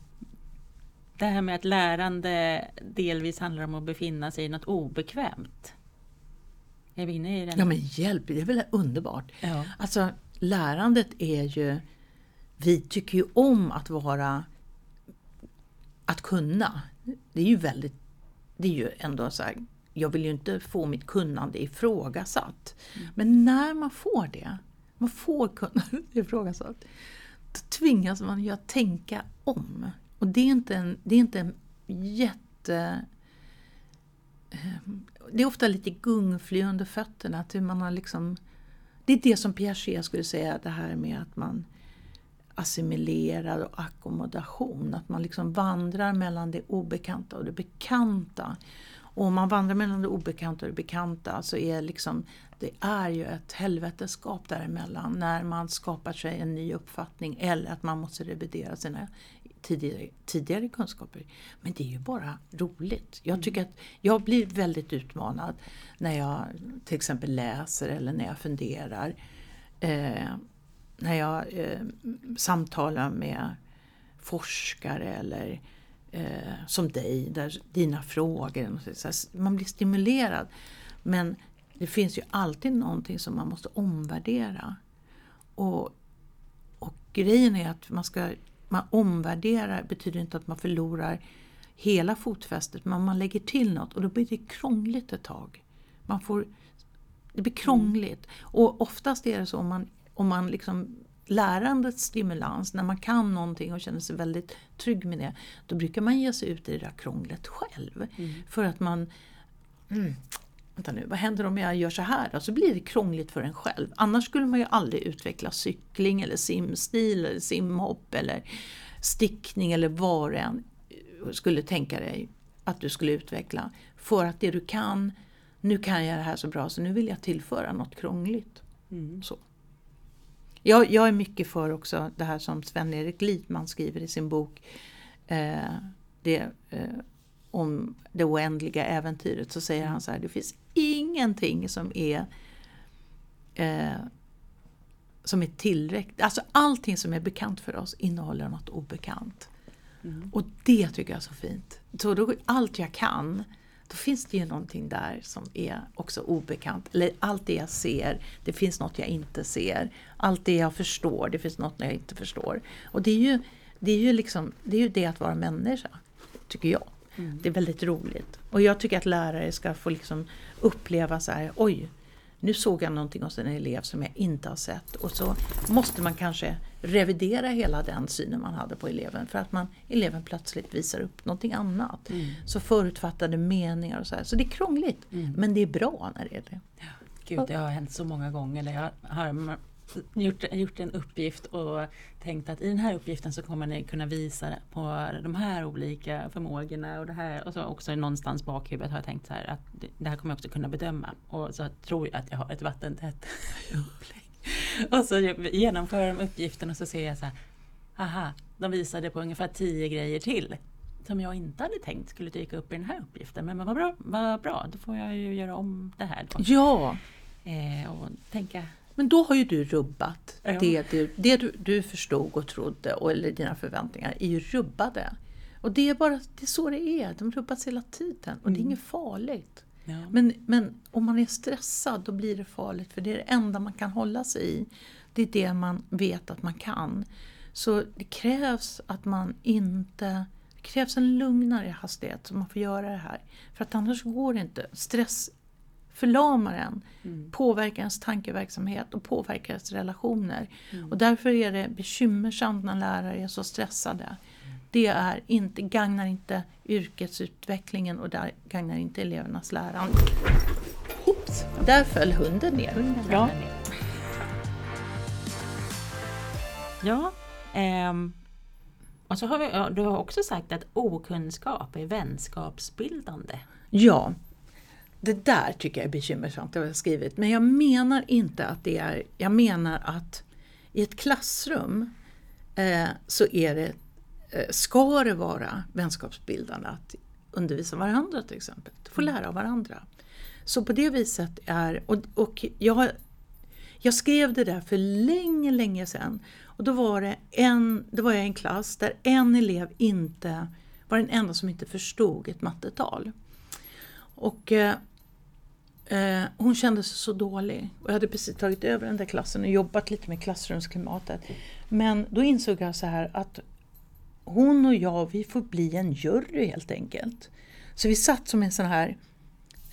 det här med att lärande delvis handlar om att befinna sig i något obekvämt. Är vi inne i den? Ja men hjälp, det är väl underbart. Ja. Alltså lärandet är ju, vi tycker ju om att vara, att kunna. Det är ju väldigt, det är ju ändå så här, jag vill ju inte få mitt kunnande ifrågasatt. Mm. Men när man får det, man får kunnandet ifrågasatt, då tvingas man ju att tänka om. Och det är inte en, det är inte en jätte Ehm, det är ofta lite gungfly under fötterna. Att man har liksom, det är det som Piaget skulle säga, det här med att man assimilerar och ackommodation. Att man liksom vandrar mellan det obekanta och det bekanta. Och om man vandrar mellan det obekanta och det bekanta så är liksom, det är ju ett helveteskap däremellan när man skapar sig en ny uppfattning eller att man måste revidera sina tidigare, tidigare kunskaper. Men det är ju bara roligt. Jag mm. tycker att jag blir väldigt utmanad när jag till exempel läser eller när jag funderar. Eh, när jag eh, samtalar med forskare eller eh, som dig, där dina frågor. Man blir stimulerad. Men det finns ju alltid någonting som man måste omvärdera. Och, och grejen är att man ska man omvärderar betyder inte att man förlorar hela fotfästet men man lägger till något och då blir det krångligt ett tag. Man får, det blir krångligt. Och oftast är det så om man, om man liksom lärandets stimulans, när man kan någonting och känner sig väldigt trygg med det, då brukar man ge sig ut i det där krånglet själv. Mm. För att man mm, Vänta nu, vad händer om jag gör så här? Och så blir det krångligt för en själv. Annars skulle man ju aldrig utveckla cykling eller simstil eller simhopp eller stickning eller vad än skulle tänka dig att du skulle utveckla. För att det du kan, nu kan jag det här så bra så nu vill jag tillföra något krångligt. Mm. Så. Jag, jag är mycket för också det här som Sven-Erik Lidman skriver i sin bok eh, det, eh, om det oändliga äventyret. Så säger han så här, det finns ingenting som är eh, som är tillräckligt. Alltså allting som är bekant för oss innehåller något obekant. Mm. Och det tycker jag är så fint. Så då, allt jag kan, då finns det ju någonting där som är också obekant. Eller allt det jag ser, det finns något jag inte ser. Allt det jag förstår, det finns något jag inte förstår. Och det är ju det, är ju liksom, det, är ju det att vara människa, tycker jag. Mm. Det är väldigt roligt. Och jag tycker att lärare ska få liksom uppleva så här, oj, nu såg jag någonting hos en elev som jag inte har sett. Och så måste man kanske revidera hela den synen man hade på eleven för att man, eleven plötsligt visar upp någonting annat. Mm. Så förutfattade meningar och så här. Så det är krångligt, Mm. men det är bra när det är det. Gud, det har hänt så många gånger jag har gjort, gjort en uppgift och tänkt att i den här uppgiften så kommer ni kunna visa på de här olika förmågorna och det här och så också någonstans bakhuvudet har jag tänkt så här att det, här kommer jag också kunna bedöma och så tror jag att jag har ett vattentätt upplägg. Och så genomför de uppgiften och så ser jag så här, aha, de visade på ungefär tio grejer till som jag inte hade tänkt skulle dyka upp i den här uppgiften. Men vad bra, vad bra då får jag ju göra om det här. Då. Ja, Eh, och tänka, men då har ju du rubbat Ja. det, du, det du, du förstod och trodde, och, eller dina förväntningar, är ju rubbade. Och det är bara det är så det är, de rubbas hela tiden och det är Mm. inget farligt. ja. Men, men om man är stressad då blir det farligt för det är det enda man kan hålla sig i. Det är det man vet att man kan. Så det krävs att man inte... Det krävs en lugnare hastighet så man får göra det här. För att annars går det inte. Stress förlamar en, Mm. påverkar ens tankeverksamhet och påverkar ens relationer. Mm. Och därför är det bekymmersamt när lärare är så stressade. Det är inte, gagnar inte yrkesutvecklingen och det gagnar inte elevernas lärande. Oops, där föll hunden ner. Hunden Ja. ner. Ja, ehm, och så har vi, du har också sagt att okunskap är vänskapsbildande. Ja, det där tycker jag är bekymmersamt, det har jag skrivit. Men jag menar inte att det är, jag menar att i ett klassrum eh, så är det, eh, ska det vara vänskapsbildande att undervisa varandra till exempel, få lära av varandra. Så på det viset är, och, och jag, jag skrev det där för länge, länge sedan. Och då var det en, då var jag i en klass där en elev inte var den enda som inte förstod ett mattetal. Och eh, eh, hon kände sig så dålig. Och jag hade precis tagit över den där klassen och jobbat lite med klassrumsklimatet. Men då insåg jag så här att hon och jag, vi får bli en jury helt enkelt. Så vi satt som en sån här,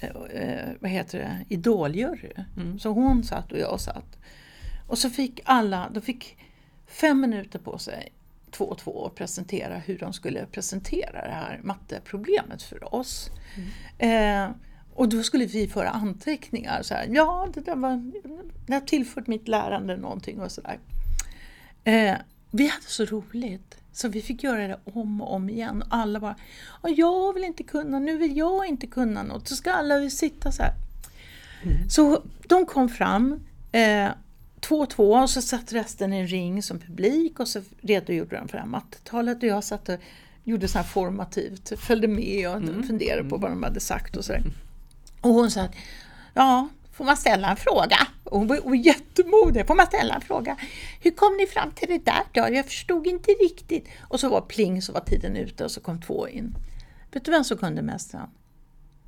eh, eh, vad heter det, idoljury. Mm. Så hon satt och jag satt. Och så fick alla, de fick fem minuter på sig, två och två, att presentera hur de skulle presentera det här matteproblemet för oss. Eh, och då skulle vi föra anteckningar. Så här, ja, det där var, det har tillfört mitt lärande någonting och sådär. Eh, vi hade så roligt. Så vi fick göra det om och om igen. Och alla bara, "Ja, jag vill inte kunna, nu vill jag inte kunna något. Så ska alla sitta så här. Så de kom fram, eh, två och två, och så satt resten i en ring som publik och så redogjorde de för mattetalet och jag satt och gjorde så här formativt, följde med och Mm. funderade på vad de hade sagt och sådär. Och hon sa att, ja, får man ställa en fråga? Och hon var, jättemodig. Får man ställa en fråga? Hur kom ni fram till det där då? Jag förstod inte riktigt. Och så var pling så var tiden ute och så kom två in. Vet du vem som kunde mest? Ja,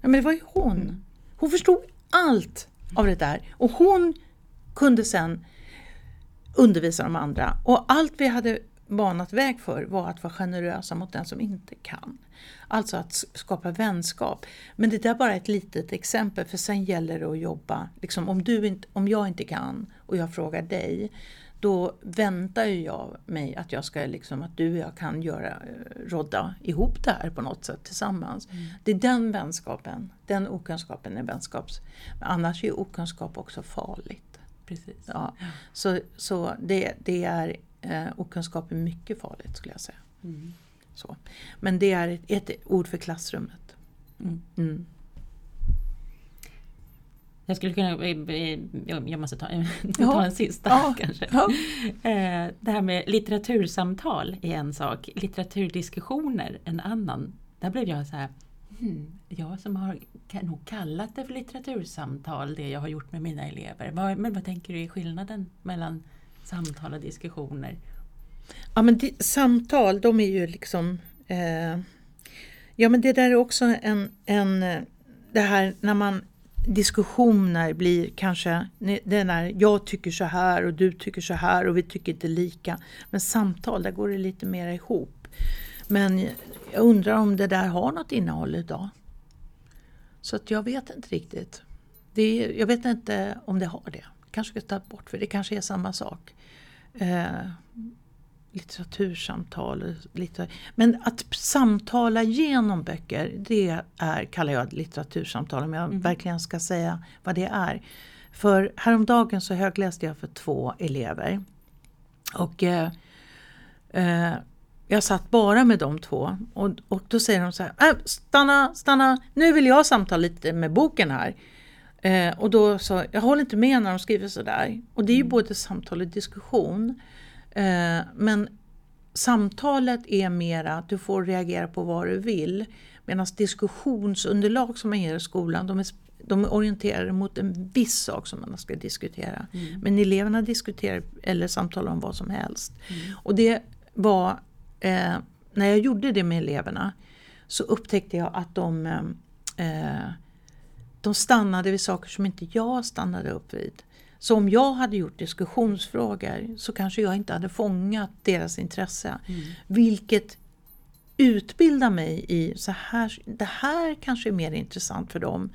men det var ju hon. Hon förstod allt av det där. Och hon kunde sen undervisa de andra. Och allt vi hade banat väg för var att vara generösa mot den som inte kan. Alltså att skapa vänskap. Men det där är bara ett litet exempel för sen gäller det att jobba. Liksom om, du inte, om jag inte kan och jag frågar dig, då väntar ju jag mig att jag ska liksom, att du och jag kan göra, eh, rodda ihop det här på något sätt tillsammans. Mm. Det är den vänskapen, den okunskapen är vänskaps... Annars är okunskap också farligt. Precis. Ja. Så, så det, det är, eh, okunskap är mycket farligt skulle jag säga. Mm. Så. Men det är ett, ett ord för klassrummet. Mm. Mm. Jag skulle kunna, eh, jag måste ta, ta en sista Ja. kanske. Ja. Eh, Det här med litteratursamtal är en sak, litteraturdiskussioner en annan. Där blev jag så här, hmm, jag som har nog kallat det för litteratursamtal, det jag har gjort med mina elever. Men vad tänker du är skillnaden mellan samtal och diskussioner? Ja men det, samtal, de är ju liksom... Eh, ja men det där är också en, en... Det här när man... Diskussioner blir kanske... Det är när jag tycker så här och du tycker så här och vi tycker inte lika. Men samtal, där går det lite mer ihop. Men jag undrar om det där har något innehåll idag. Så att jag vet inte riktigt. Det är, jag vet inte om det har det. Kanske ska ta bort för det kanske är samma sak. Eh, litteratursamtal. Litter... Men att samtala genom böcker, det är, kallar jag litteratursamtal om jag Mm. verkligen ska säga vad det är. För häromdagen så högläste jag för två elever. Och eh, eh, jag satt bara med de två och, och då säger de så här, äh, stanna, stanna, nu vill jag samtala lite med boken här. Eh, och då så, jag håller inte med när de skriver sådär. Och det är ju både samtal och diskussion. Eh, men samtalet är mera att du får reagera på vad du vill. Medan diskussionsunderlag som man ger i skolan, de är, de är orienterade mot en viss sak som man ska diskutera. Mm. Men eleverna diskuterar eller samtalar om vad som helst. Mm. Och det var, eh, när jag gjorde det med eleverna så upptäckte jag att de, eh, de stannade vid saker som inte jag stannade upp vid. Så om jag hade gjort diskussionsfrågor så kanske jag inte hade fångat deras intresse. Mm. Vilket utbildar mig i så här, det här kanske är mer intressant för dem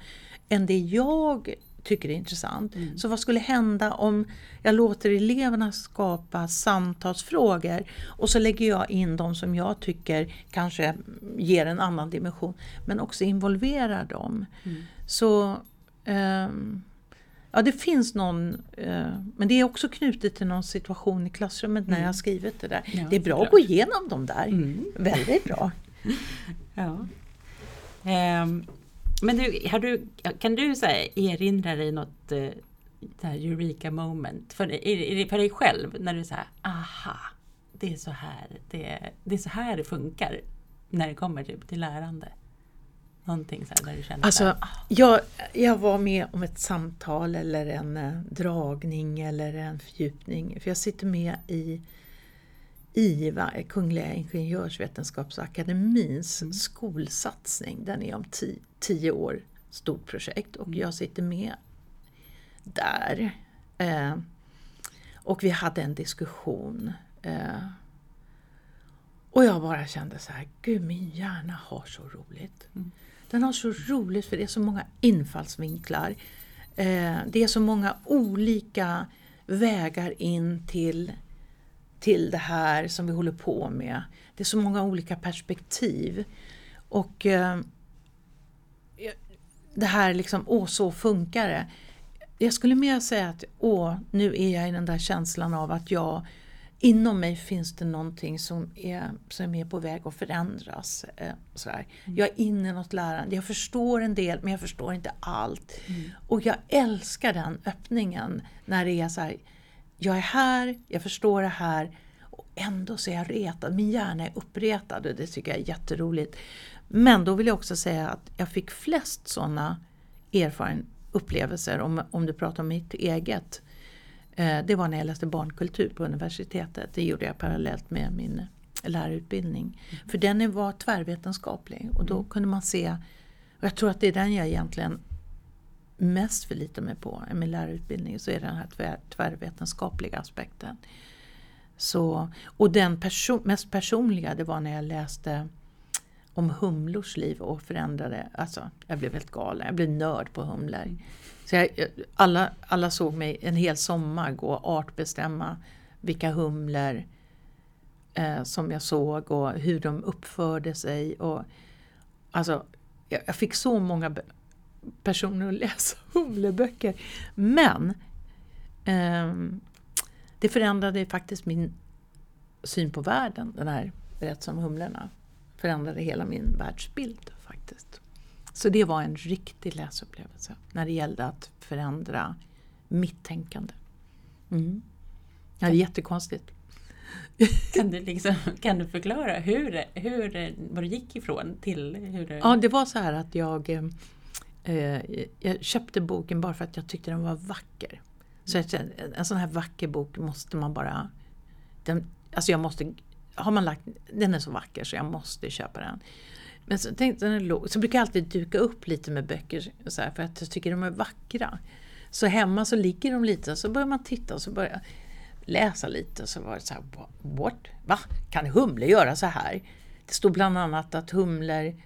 än det jag tycker är intressant. Mm. Så vad skulle hända om jag låter eleverna skapa samtalsfrågor och så lägger jag in de som jag tycker kanske ger en annan dimension men också involverar dem. Mm. Så ehm, Ja, det finns någon, eh, men det är också knutet till någon situation i klassrummet när Mm. jag har skrivit det där. Ja, det är bra såklart. att gå igenom dem där. Mm. Väldigt bra. Ja. Ehm, men du, har du, kan du så erinra dig något eh, så här, eureka moment för, för dig själv? När du säger aha, det är så här det, det är så här det funkar när det kommer typ, till lärande. Någonting så där du känner så Alltså, här, jag, jag var med om ett samtal eller en eh, dragning eller en fördjupning. För jag sitter med i IVA, Kungliga Ingenjörsvetenskapsakademins Mm. skolsatsning. Den är om ti, tio år, stort projekt och Mm. jag sitter med där. Eh, och vi hade en diskussion. Eh, och jag bara kände så här, gud min hjärna har så roligt. Mm. Den har så roligt för det är så många infallsvinklar. Eh, det är så många olika vägar in till, till det här som vi håller på med. Det är så många olika perspektiv. Och eh, det här liksom, åh så funkar det. Jag skulle mer säga att åh, nu är jag i den där känslan av att jag Inom mig finns det någonting som är, som är på väg att förändras. Eh, sådär. Jag är inne i något lärande. Jag förstår en del men jag förstår inte allt. Mm. Och jag älskar den öppningen när det är så här. Jag är här, jag förstår det här och ändå så är jag retad. Min hjärna är uppretad och det tycker jag är jätteroligt. Men då vill jag också säga att jag fick flest sådana erfaren upplevelser om, om du pratar om mitt eget. Eh, Det var när jag läste barnkultur på universitetet. Det gjorde jag parallellt med min lärarutbildning. För den var tvärvetenskaplig och då kunde man se, och jag tror att det är den jag egentligen mest förlitar mig på i min lärarutbildning, så är det den här tvär, tvärvetenskapliga aspekten. Så, och den perso- mest personliga det var när jag läste om humlors liv och förändrade, alltså jag blev helt galen, jag blev nörd på humlor. Så jag, alla, alla såg mig en hel sommar gå och artbestämma vilka humlor eh, som jag såg och hur de uppförde sig. Och, alltså, jag, jag fick så många personer att läsa humleböcker. Men eh, det förändrade faktiskt min syn på världen, den här berättelsen om humlorna. Förändrade hela min världsbild faktiskt. Så det var en riktig läsupplevelse när det gällde att förändra mitt tänkande. Mm. Ja, det är jättekonstigt. Kan du, liksom, kan du förklara hur, hur, vad du gick ifrån till hur det... Ja, det var så här att jag, eh, jag köpte boken bara för att jag tyckte den var vacker. Så en sån här vacker bok måste man bara... Den, alltså jag måste, har man lagt, den är så vacker så jag måste köpa den. Men så tänkte den låg, så brukar jag alltid duka upp lite med böcker så här, för att jag tycker de är vackra. Så hemma så ligger de lite så börjar man titta och så börjar läsa lite så var det så här, what? Va? Kan humlor göra så här? Det stod bland annat att humlor,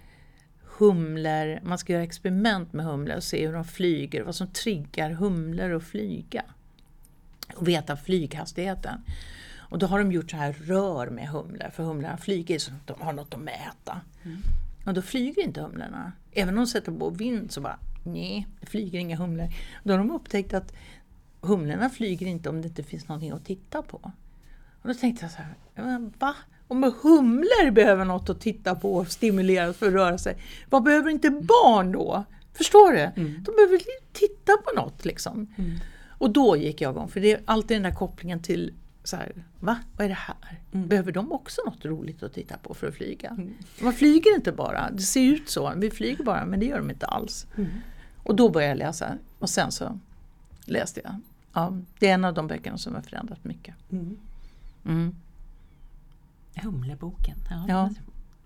humlor, man ska göra experiment med humlor och se hur de flyger, vad som triggar humlor att flyga. Och veta flyghastigheten. Och då har de gjort så här rör med humlor, för humlorna flyger så de har något att mäta. Mm. Och då flyger inte humlorna. Även om de sätter på vind så bara, nej, det flyger inga humlor. Då har de upptäckt att humlorna flyger inte om det inte finns någonting att titta på. Och då tänkte jag så här, va? Om humlor behöver något att titta på och stimuleras för att röra sig, vad behöver inte barn då? Förstår du? Mm. De behöver titta på något liksom. Mm. Och då gick jag igång, för det är alltid den där kopplingen till så här, va? Vad är det här? Mm. Behöver de också något roligt att titta på för att flyga? Mm. Man flyger inte bara, det ser ut så, vi flyger bara men det gör de inte alls. Mm. Och då började jag läsa och sen så läste jag. Ja, det är en av de böckerna som har förändrat mycket. Mm. Mm. Humleboken, ja, ja.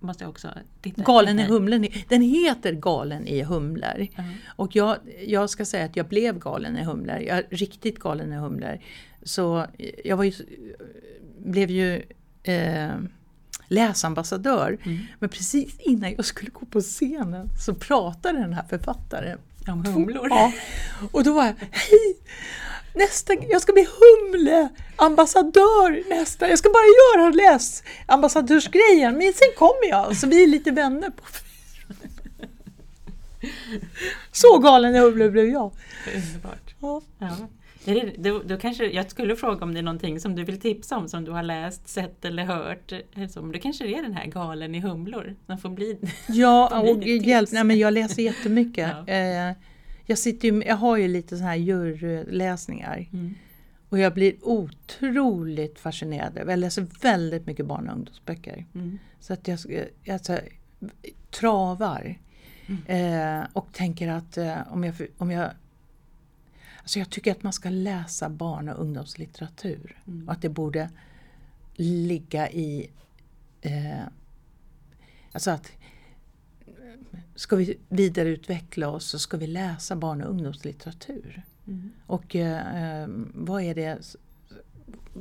Måste jag också titta Galen i humlen, den heter Galen i humlor. Mm. Och jag, jag ska säga att jag blev galen i humlor, jag riktigt galen i humlor. Så jag var ju, blev ju eh, läsambassadör. Mm. Men precis innan jag skulle gå på scenen så pratade den här författaren om humlor. Ja. Och då var jag, hej! Nästa, jag ska bli humleambassadör nästa, jag ska bara göra läsambassadörsgrejen men sen kommer jag så vi är lite vänner på Så galen i humle blev jag. Underbart. Ja. ja. Det, det, då kanske, jag skulle fråga om det är någonting som du vill tipsa om som du har läst, sett eller hört. Som, det kanske är den här Galen i humlor som får bli Ja, får och hjälp, nej, men jag läser jättemycket. ja. eh, jag, sitter ju, jag har ju lite sådana här juryläsningar. Mm. Och jag blir otroligt fascinerad. Jag läser väldigt mycket barn och ungdomsböcker. Mm. Så att jag, jag alltså, travar. Mm. Eh, och tänker att eh, om, jag, om jag Alltså jag tycker att man ska läsa barn och ungdomslitteratur. Mm. Och att det borde ligga i... Eh, alltså att ska vi vidareutveckla oss så ska vi läsa barn och ungdomslitteratur. Mm. Och eh, vad är det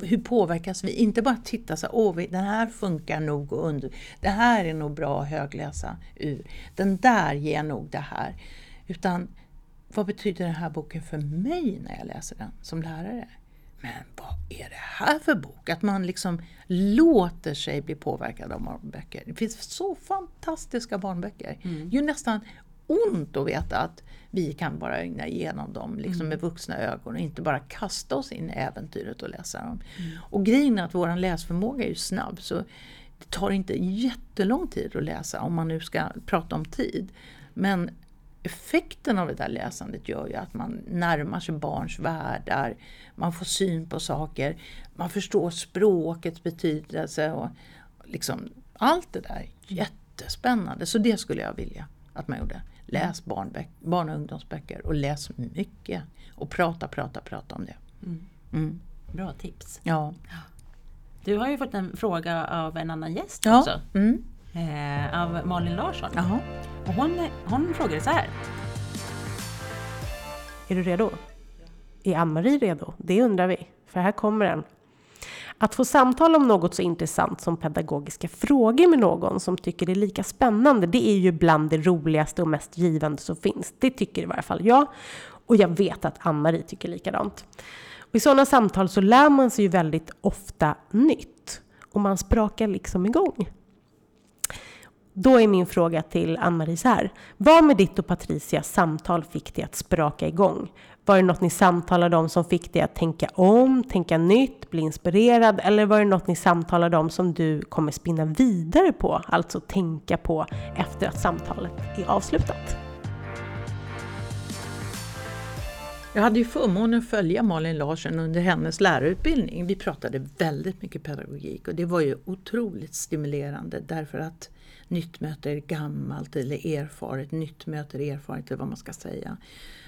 hur påverkas vi? Inte bara titta så åh, den här funkar nog och under, det här är nog bra att högläsa ur. Den där ger nog det här. Utan vad betyder den här boken för mig när jag läser den som lärare? Men vad är det här för bok? Att man liksom låter sig bli påverkad av barnböcker. Det finns så fantastiska barnböcker. Mm. Det är nästan ont att veta att vi kan bara ögna igenom dem liksom mm. med vuxna ögon och inte bara kasta oss in i äventyret och läsa dem. Mm. Och grejen är att vår läsförmåga är ju snabb så det tar inte jättelång tid att läsa om man nu ska prata om tid. Men effekten av det där läsandet gör ju att man närmar sig barns världar, man får syn på saker, man förstår språkets betydelse och liksom allt det där. Jättespännande, så det skulle jag vilja att man gjorde. Läs barn och ungdomsböcker och läs mycket. Och prata, prata, prata om det. Mm. Mm. Bra tips. Ja. Du har ju fått en fråga av en annan gäst ja. också. Mm. Eh, av Malin Larsson. Jaha. Och hon, hon frågade så här. Är du redo? Är Ann-Marie redo? Det undrar vi, för här kommer den. Att få samtala om något så intressant som pedagogiska frågor med någon som tycker det är lika spännande, det är ju bland det roligaste och mest givande som finns. Det tycker i varje fall jag. Och jag vet att Ann-Marie tycker likadant. Och I sådana samtal så lär man sig ju väldigt ofta nytt. Och man sprakar liksom igång. Då är min fråga till Ann-Marie så här. Vad med ditt och Patricias samtal fick dig att spraka igång? Var det något ni samtalade om som fick dig att tänka om, tänka nytt, bli inspirerad? Eller var det något ni samtalade om som du kommer spinna vidare på, alltså tänka på efter att samtalet är avslutat? Jag hade ju förmånen att följa Malin Larsson under hennes lärarutbildning. Vi pratade väldigt mycket pedagogik och det var ju otroligt stimulerande därför att nytt möter gammalt eller erfaret, nytt möter erfaret eller vad man ska säga.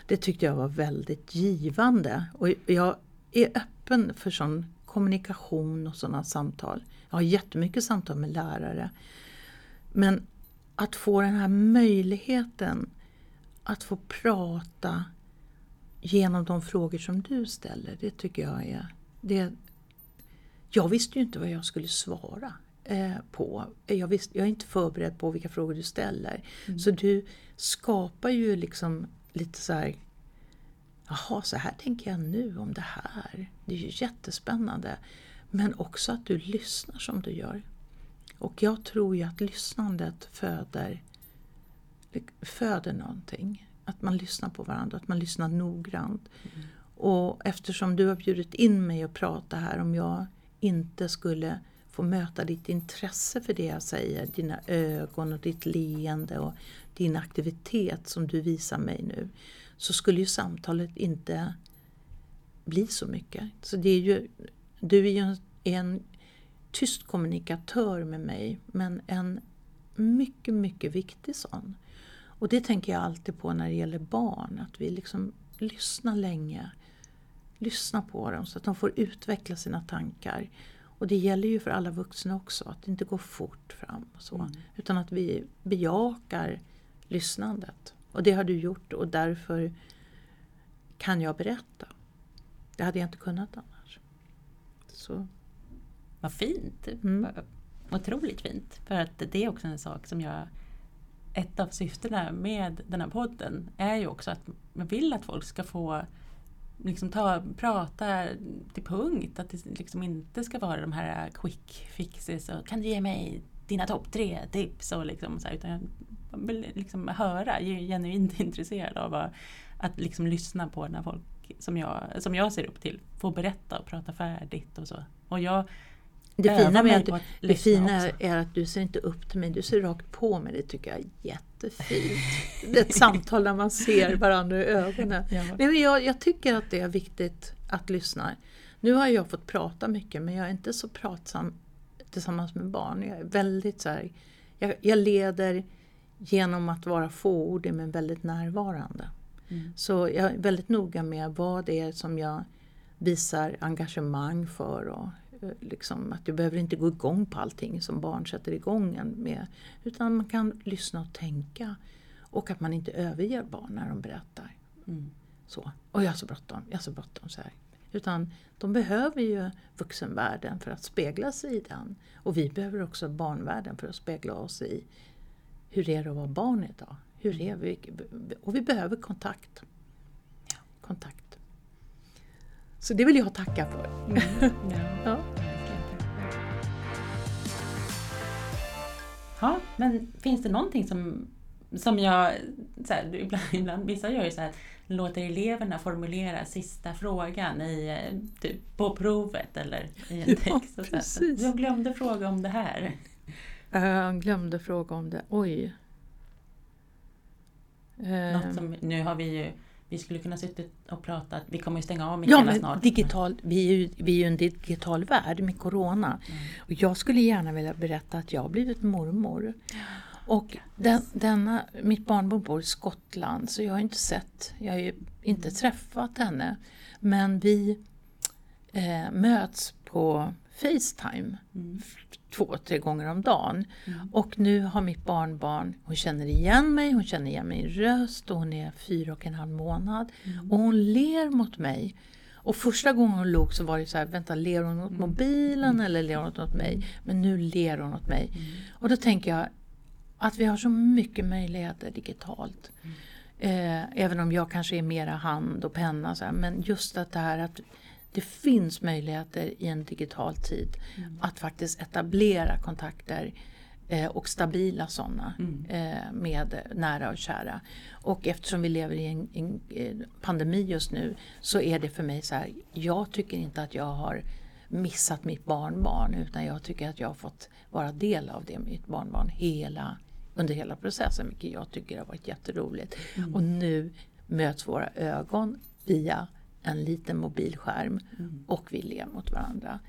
Det tyckte jag var väldigt givande och jag är öppen för sån kommunikation och sådana samtal. Jag har jättemycket samtal med lärare. Men att få den här möjligheten att få prata genom de frågor som du ställer, det tycker jag är... Det, jag visste ju inte vad jag skulle svara på. Jag, visste, jag är inte förberedd på vilka frågor du ställer. Mm. Så du skapar ju liksom lite så här Jaha, så här tänker jag nu om det här. Det är ju jättespännande. Men också att du lyssnar som du gör. Och jag tror ju att lyssnandet föder, föder någonting. Att man lyssnar på varandra, att man lyssnar noggrant. Mm. Och eftersom du har bjudit in mig att prata här, om jag inte skulle få möta ditt intresse för det jag säger, dina ögon och ditt leende och din aktivitet som du visar mig nu, så skulle ju samtalet inte bli så mycket. Så det är ju, du är ju en, en tyst kommunikatör med mig, men en mycket, mycket viktig sån. Och det tänker jag alltid på när det gäller barn, att vi liksom lyssnar länge. Lyssnar på dem så att de får utveckla sina tankar. Och det gäller ju för alla vuxna också, att det inte går fort fram. Och så, mm. Utan att vi bejakar lyssnandet. Och det har du gjort och därför kan jag berätta. Det hade jag inte kunnat annars. Så. Vad fint! Mm. Otroligt fint! För att det är också en sak som jag ett av syftena med den här podden är ju också att man vill att folk ska få liksom ta, prata till punkt. Att det liksom inte ska vara de här quick fixes och kan du ge mig dina topp tre tips och liksom så här, utan jag vill liksom höra, jag är genuint intresserad av att, att liksom lyssna på när folk som jag, som jag ser upp till får berätta och prata färdigt och så. Och jag det fina, med att, det fina är att du ser inte upp till mig, du ser rakt på mig. Det tycker jag är jättefint. Det är ett samtal där man ser varandra i ögonen. Ja. Nej, men jag, jag, tycker att det är viktigt att lyssna. Nu har jag fått prata mycket men jag är inte så pratsam tillsammans med barn. Jag är väldigt så här, jag, jag leder genom att vara fåordig men väldigt närvarande. Mm. Så jag är väldigt noga med vad det är som jag visar engagemang för och liksom, att du behöver inte gå igång på allting som barn sätter igång en med. Utan man kan lyssna och tänka. Och att man inte överger barn när de berättar. Mm. Så. Och jag har så bråttom, jag har så bråttom. Så här. Utan de behöver ju vuxenvärlden för att spegla sig i den. Och vi behöver också barnvärlden för att spegla oss i hur är det att vara barn idag? Hur är vi? Och vi behöver kontakt. Ja, kontakt. Så det vill jag tacka för. Mm. Ja. ja. men finns det någonting som, som jag, så här, ibland, ibland, vissa gör ju så här, låter eleverna formulera sista frågan i, typ, på provet eller i en text. Ja, precis. jag glömde fråga om det här. Jag glömde fråga om det, oj. Något som, nu har vi ju vi skulle kunna sitta och prata, vi kommer ju stänga av mickarna ja, men snart. Digital, vi, är ju, vi är ju en digital värld med Corona. Mm. Och jag skulle gärna vilja berätta att jag har blivit mormor. Och den, denna, mitt barnbarn bor i Skottland så jag har inte sett, jag har ju inte träffat henne. Men vi eh, möts på Facetime mm. Två, tre gånger om dagen. Mm. Och nu har mitt barnbarn, hon känner igen mig, hon känner igen min röst och hon är fyra och en halv månad. Mm. Och hon ler mot mig. Och första gången hon log så var det så här, vänta ler hon åt mm. mobilen mm. eller ler hon åt mig? Men nu ler hon åt mig. Mm. Och då tänker jag att vi har så mycket möjligheter digitalt. Eh, även om jag kanske är mera hand och penna. Så här, men just att det här att det finns möjligheter i en digital tid Mm. att faktiskt etablera kontakter eh, och stabila sådana Mm. eh, med nära och kära. Och eftersom vi lever i en, en eh, pandemi just nu så är det för mig så här, jag tycker inte att jag har missat mitt barnbarn utan jag tycker att jag har fått vara del av det mitt barnbarn hela, under hela processen, vilket jag tycker har varit jätteroligt. Och nu möts våra ögon via en liten mobilskärm och vi ler mot varandra.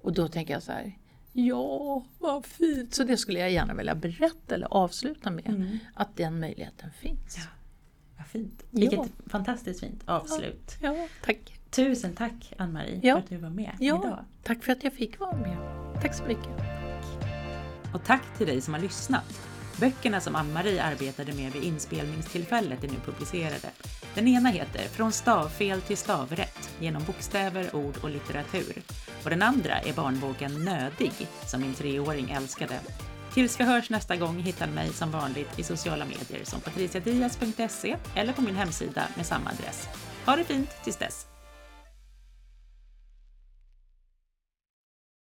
Och då tänker jag så här, ja vad fint! Så det skulle jag gärna vilja berätta eller avsluta med, att den möjligheten finns. Ja. Vad fint. Ja. Vilket fantastiskt fint avslut. Ja, tack. Tusen tack Ann-Marie Ja. för att du var med Ja, idag. tack för att jag fick vara med. Tack så mycket. Och tack till dig som har lyssnat. Böckerna som Ann-Marie arbetade med vid inspelningstillfället är nu publicerade. Den ena heter Från stavfel till stavrätt genom bokstäver, ord och litteratur. Och den andra är barnboken Nödig som min treåring älskade. Tills vi hörs nästa gång hittar ni mig som vanligt i sociala medier som patriciadias.se eller på min hemsida med samma adress. Ha det fint tills dess!